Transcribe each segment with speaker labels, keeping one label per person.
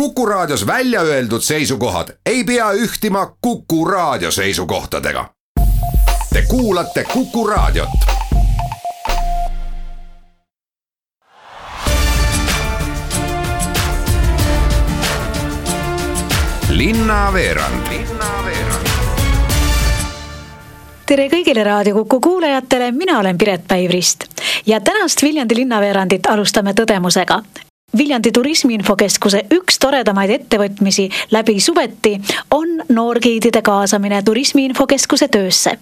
Speaker 1: Kuku Raadios välja öeldud seisukohad ei pea ühtima Kuku Raadio seisukohtadega. Te kuulate Kuku Raadiot. linnaveerand
Speaker 2: tere kõigile Raadio Kuku kuulajatele, mina olen Piret Päivrist ja tänast Viljandi linnaveerandit alustame tõdemusega. Viljandi Turismiinfokeskuse üks toredamaid ettevõtmisi läbi suveti on noorgiidide kaasamine Turismiinfokeskuse töösse.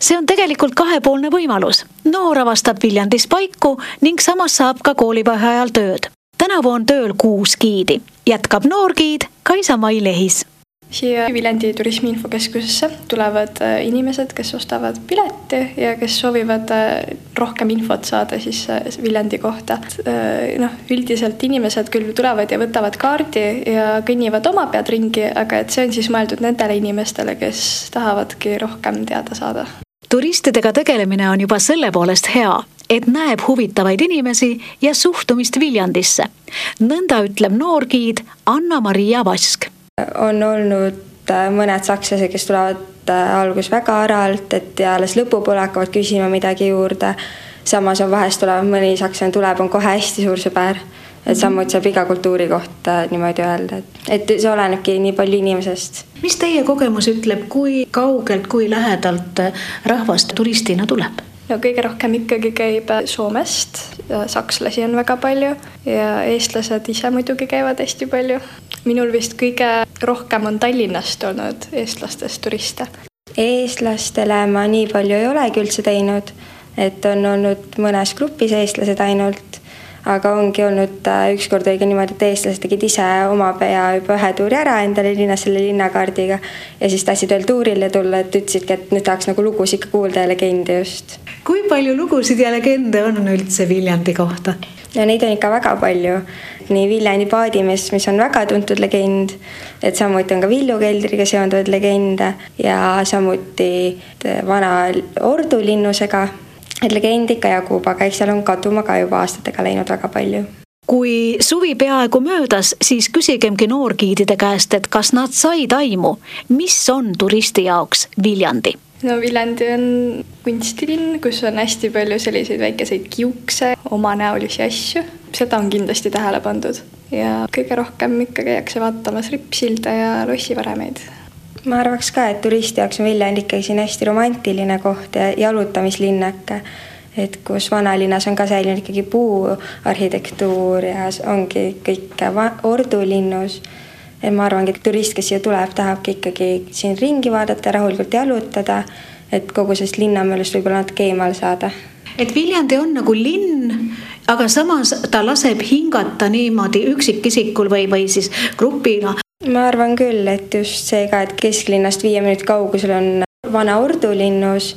Speaker 2: see on tegelikult kahepoolne võimalus. noor avastab Viljandis paiku ning samas saab ka koolivaheajal ajal tööd. tänavu on tööl kuus giidi, jätkab noorgiid Kaisa-Mai Lehis
Speaker 3: siia Viljandi Turismi Infokeskusesse tulevad äh, inimesed, kes ostavad pileti ja kes soovivad äh, rohkem infot saada siis äh, Viljandi kohta. noh, üldiselt inimesed küll tulevad ja võtavad kaardi ja kõnnivad oma pead ringi, aga et see on siis mõeldud nendele inimestele, kes tahavadki rohkem teada saada.
Speaker 2: turistidega tegelemine on juba selle poolest hea, et näeb huvitavaid inimesi ja suhtumist Viljandisse. nõnda ütleb noorgiid Anna-Maria Vask
Speaker 4: on olnud äh, mõned sakslased, kes tulevad äh, alguses väga aralt, et ja alles lõpupoole hakkavad küsima midagi juurde. samas on vahest tulevad, mõni sakslane tuleb, on kohe hästi suur sõber. et mhm. samuti saab iga kultuuri kohta niimoodi öelda, et, et see olenebki nii palju inimesest.
Speaker 2: mis teie kogemus ütleb, kui kaugelt, kui lähedalt rahvast turistina tuleb?
Speaker 3: no kõige rohkem ikkagi käib Soomest, sakslasi on väga palju ja eestlased ise muidugi käivad hästi palju. Minul vist kõige rohkem on Tallinnast olnud eestlastest turiste.
Speaker 4: eestlastele ma nii palju ei olegi üldse teinud, et on olnud mõnes grupis eestlased ainult aga ongi olnud, äh, ükskord ka niimoodi, et eestlased tegid ise oma pea juba ühe tuuri ära endale linnas selle linnakaardiga ja siis tahtsid veel tuurile tulla, et ütlesidki, et nüüd tahaks nagu lugusid ikka kuulda ja legende just.
Speaker 2: kui palju lugusid ja legende on üldse Viljandi kohta?
Speaker 4: ja neid on ikka väga palju. nii Viljandi paadimees, mis on väga tuntud legend, et samuti on ka Villu keldriga seonduvaid legende ja samuti vana Ordu linnusega et legend ikka jagub, aga eks seal on kaduma ka juba aastatega läinud väga palju.
Speaker 2: Kui suvi peaaegu möödas, siis küsigemgi noorgiidide käest, et kas nad said aimu, mis on turisti jaoks Viljandi?
Speaker 3: no Viljandi on kunstilinn, kus on hästi palju selliseid väikeseid kiukse, omanäolisi asju, seda on kindlasti tähele pandud. Ja kõige rohkem ikka käiakse vaatamas rippsilda ja lossivaremeid
Speaker 4: ma arvaks ka, et turisti jaoks on Viljandi ikkagi siin hästi romantiline koht ja jalutamislinnake, et kus vanalinnas on ka säilinud ikkagi puuarhitektuur ja ongi kõik ordulinnus. et ma arvangi, et turist, kes siia tuleb, tahabki ikkagi siin ringi vaadata, rahulikult jalutada, et kogu sellest linnamöödust võib-olla natuke eemal saada.
Speaker 2: et Viljandi on nagu linn, aga samas ta laseb hingata niimoodi üksikisikul või, või siis grupina
Speaker 4: ma arvan küll, et just see ka, et kesklinnast viie minuti kaugusel on vana Ordu linnus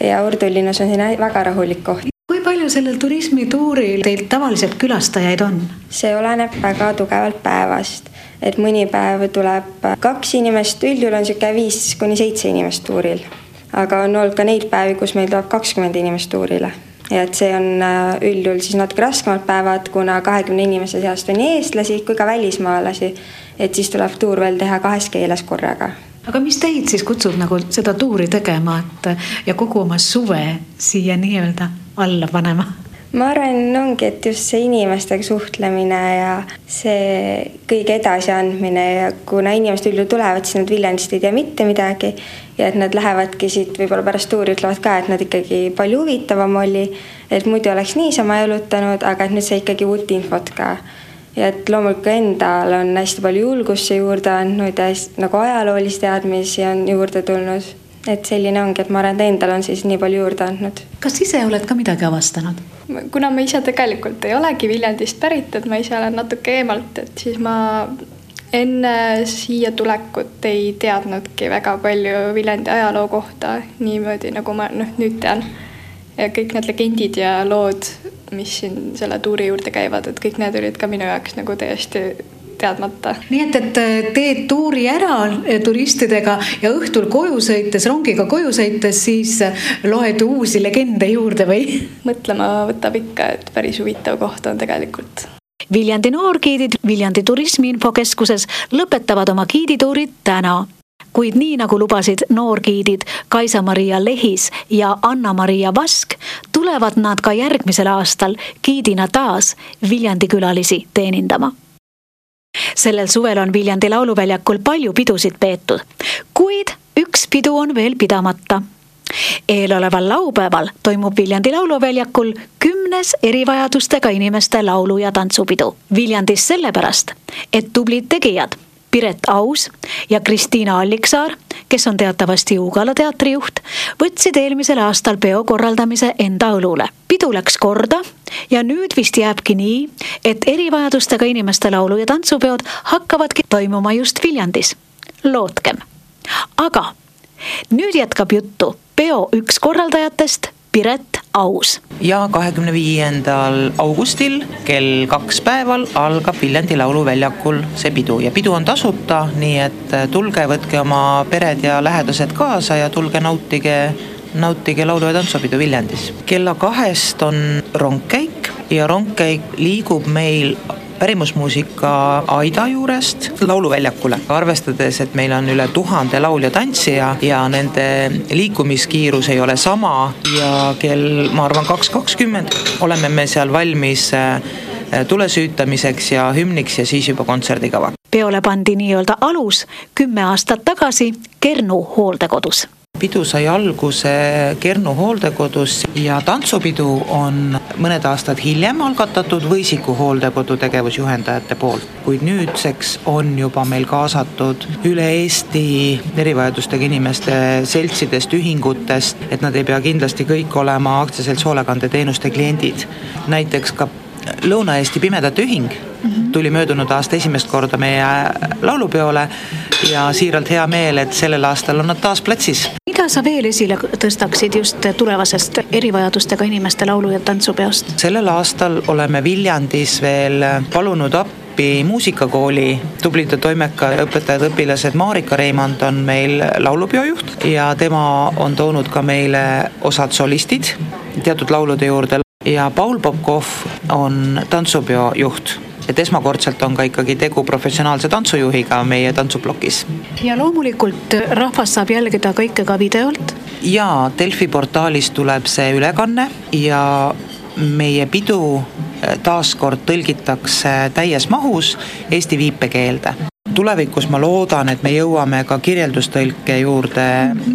Speaker 4: ja Ordu linnus on siin väga rahulik koht.
Speaker 2: kui palju sellel turismituuril teil tavaliselt külastajaid on?
Speaker 4: see oleneb väga tugevalt päevast, et mõni päev tuleb kaks inimest, üldjuhul on niisugune viis kuni seitse inimest tuuril. aga on olnud ka neid päevi, kus meil tuleb kakskümmend inimest tuurile ja et see on äh, üldjuhul siis natuke raskemad päevad, kuna kahekümne inimese seast on nii eestlasi kui ka välismaalasi et siis tuleb tuur veel teha kahes keeles korraga.
Speaker 2: aga mis teid siis kutsub nagu seda tuuri tegema, et ja kogu oma suve siia nii-öelda alla panema?
Speaker 4: ma arvan, ongi, et just see inimestega suhtlemine ja see kõige edasiandmine ja kuna inimesed üldjuhul tulevad, siis nad Viljandist ei tea mitte midagi ja et nad lähevadki siit võib-olla pärast tuuri ütlevad ka, et nad ikkagi palju huvitavam oli, et muidu oleks niisama jalutanud, aga et nüüd sai ikkagi uut infot ka ja et loomulikult ka endal on hästi palju julgust see juurde andnud ja nagu ajaloolisi teadmisi on juurde tulnud. et selline ongi, et ma arvan, et endal on siis nii palju juurde andnud.
Speaker 2: kas ise oled ka midagi avastanud?
Speaker 3: kuna ma ise tegelikult ei olegi Viljandist pärit, et ma ise olen natuke eemalt, et siis ma enne siia tulekut ei teadnudki väga palju Viljandi ajaloo kohta niimoodi, nagu ma noh, nüüd tean. Ja kõik need legendid ja lood mis siin selle tuuri juurde käivad, et kõik need olid ka minu jaoks nagu täiesti teadmata.
Speaker 2: nii et, et äh, teed tuuri ära äh, turistidega ja õhtul koju sõites, rongiga koju sõites, siis äh, loed uusi legende juurde või?
Speaker 3: mõtlema võtab ikka, et päris huvitav koht on tegelikult
Speaker 2: Viljandi noorgiidid Viljandi Turismi Infokeskuses lõpetavad oma giidituurid täna kuid nii nagu lubasid noorgiidid Kaisa-Maria Lehis ja Anna-Maria Vask, tulevad nad ka järgmisel aastal giidina taas Viljandi külalisi teenindama sellel suvel on Viljandi lauluväljakul palju pidusid peetud, kuid üks pidu on veel pidamata eeloleval laupäeval toimub Viljandi lauluväljakul kümnes erivajadustega inimeste laulu- ja tantsupidu. Viljandis sellepärast, et tublid tegijad Piret Aus ja Kristiina Alliksaar, kes on teatavasti Ugala teatrijuht, võtsid eelmisel aastal peo korraldamise enda õlule. pidu läks korda ja nüüd vist jääbki nii, et erivajadustega inimeste laulu- ja tantsupeod hakkavadki toimuma just Viljandis. lootkem. aga nüüd jätkab juttu peo üks korraldajatest, Piret Aus.
Speaker 5: ja kahekümne viiendal augustil kell kaks päeval algab Viljandi Lauluväljakul see pidu ja pidu on tasuta, nii et tulge, võtke oma pered ja lähedased kaasa ja tulge nautige nautige laulu- ja tantsupidu Viljandis. kella kahest on rongkäik ja rongkäik liigub meil pärimusmuusika Aida juurest Lauluväljakule. arvestades, et meil on üle tuhande laulja-tantsija ja nende liikumiskiirus ei ole sama ja kell, ma arvan, kaks kakskümmend oleme me seal valmis äh, tule süütamiseks ja hümniks ja siis juba kontserdikava.
Speaker 2: peole pandi nii-öelda alus kümme aastat tagasi Kernu hooldekodus
Speaker 5: pidu sai alguse Kernu hooldekodus ja tantsupidu on mõned aastad hiljem algatatud Võisiku hooldekodu tegevusjuhendajate poolt, kuid nüüdseks on juba meil kaasatud üle Eesti erivajadustega inimeste seltsidest, ühingutest, et nad ei pea kindlasti kõik olema aktsiaselts hoolekandeteenuste kliendid. näiteks ka Lõuna-Eesti Pimedate Ühing tuli möödunud aasta esimest korda meie laulupeole ja siiralt hea meel, et sellel aastal on nad taas platsis
Speaker 2: mida sa veel esile tõstaksid just tulevasest erivajadustega inimeste laulu- ja tantsupeost?
Speaker 5: sellel aastal oleme Viljandis veel palunud appi muusikakooli. Tublid ja toimekad õpetajad, õpilased, Marika Reimand on meil laulupeo juht ja tema on toonud ka meile osad solistid teatud laulude juurde. Ja Paul Popkov on tantsupeo juht et esmakordselt on ka ikkagi tegu professionaalse tantsujuhiga meie tantsuplokis.
Speaker 2: ja loomulikult rahvas saab jälgida kõike ka videolt?
Speaker 5: jaa, Delfi portaalis tuleb see ülekanne ja meie pidu eh, taaskord tõlgitakse täies mahus eesti viipekeelde tulevikus ma loodan, et me jõuame ka kirjeldustõlke juurde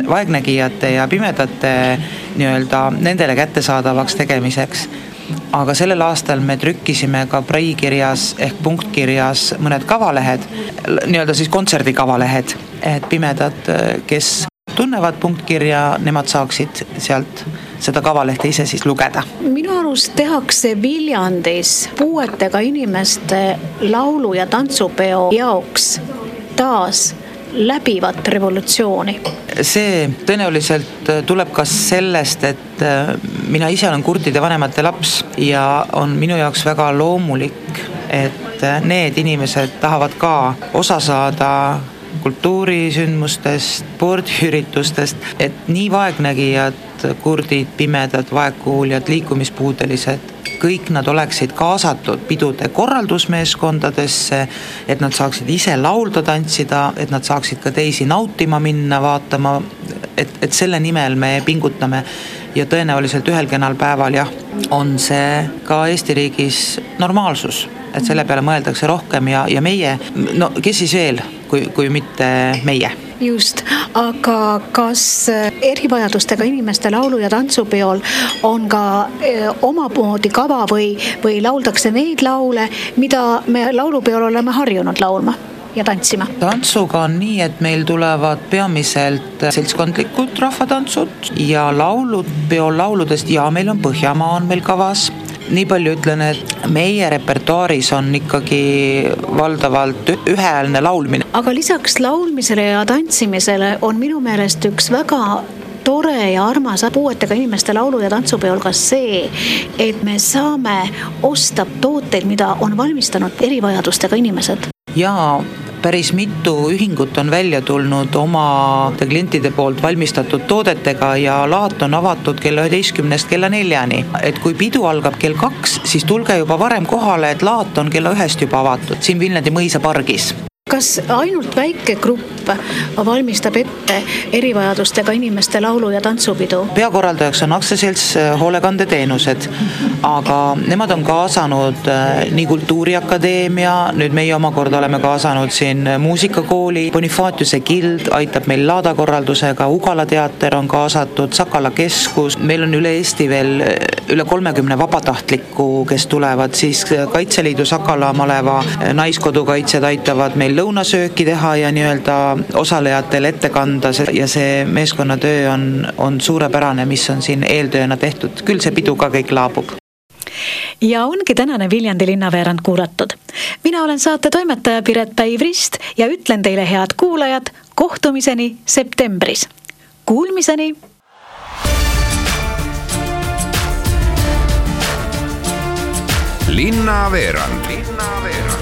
Speaker 5: vaegnägijate ja pimedate nii-öelda nendele kättesaadavaks tegemiseks aga sellel aastal me trükkisime ka praikirjas ehk punktkirjas mõned kavalehed, nii-öelda siis kontserdi kavalehed, et pimedad, kes tunnevad punktkirja, nemad saaksid sealt seda kavalehte ise siis lugeda.
Speaker 2: minu arust tehakse Viljandis puuetega inimeste laulu- ja tantsupeo jaoks taas läbivat revolutsiooni?
Speaker 5: see tõenäoliselt tuleb ka sellest, et äh, mina ise olen kurdide vanemate laps ja on minu jaoks väga loomulik, et äh, need inimesed tahavad ka osa saada kultuurisündmustest, spordiüritustest, et nii vaegnägijad, kurdid, pimedad, vaegkuuljad, liikumispuudelised kõik nad oleksid kaasatud pidude korraldusmeeskondadesse, et nad saaksid ise laulda, tantsida, et nad saaksid ka teisi nautima minna, vaatama, et, et selle nimel me pingutame. Ja tõenäoliselt ühel kenal päeval jah, on see ka Eesti riigis normaalsus, et selle peale mõeldakse rohkem ja, ja meie, no kes siis veel, kui, kui mitte meie
Speaker 2: just, aga kas eh, erivajadustega inimeste laulu- ja tantsupeol on ka eh, omamoodi kava või, või lauldakse neid laule, mida me laulupeol oleme harjunud laulma? ja tantsima?
Speaker 5: tantsuga on nii, et meil tulevad peamiselt seltskondlikud rahvatantsud ja laulud, peol lauludest ja meil on Põhjamaa on meil kavas nii palju ütlen, et meie repertuaaris on ikkagi valdavalt ühehäälne laulmine.
Speaker 2: aga lisaks laulmisele ja tantsimisele on minu meelest üks väga tore ja armas puuetega inimeste laulu- ja tantsupeol ka see, et me saame osta tooteid, mida on valmistanud erivajadustega inimesed.
Speaker 5: jaa, päris mitu ühingut on välja tulnud oma klientide poolt valmistatud toodetega ja laat on avatud kella üheteistkümnest kella neljani. et kui pidu algab kell kaks, siis tulge juba varem kohale, et laat on kella ühest juba avatud siin Viljandi mõisapargis
Speaker 2: kas ainult väike grupp valmistab ette erivajadustega inimeste laulu- ja tantsupidu?
Speaker 5: peakorraldajaks on aktsiaselts äh, Hoolekandeteenused, aga nemad on kaasanud äh, nii Kultuuriakadeemia, nüüd meie omakorda oleme kaasanud siin muusikakooli, Bonifatiuse gild aitab meil laadakorraldusega, Ugala teater on kaasatud, Sakala keskus, meil on üle Eesti veel äh, üle kolmekümne vabatahtliku, kes tulevad, siis Kaitseliidu Sakala maleva naiskodukaitsjad aitavad meil lõunasööki teha ja nii-öelda osalejatele ette kanda ja see meeskonnatöö on, on suurepärane, mis on siin eeltööna tehtud, küll see pidu ka kõik laabub
Speaker 2: ja ongi tänane Viljandi linnaveerand kuulatud. mina olen saate toimetaja Piret Päiv-Rist ja ütlen teile, head kuulajad, kohtumiseni septembris. Kuulmiseni.
Speaker 1: linnaveerand. linnaveerand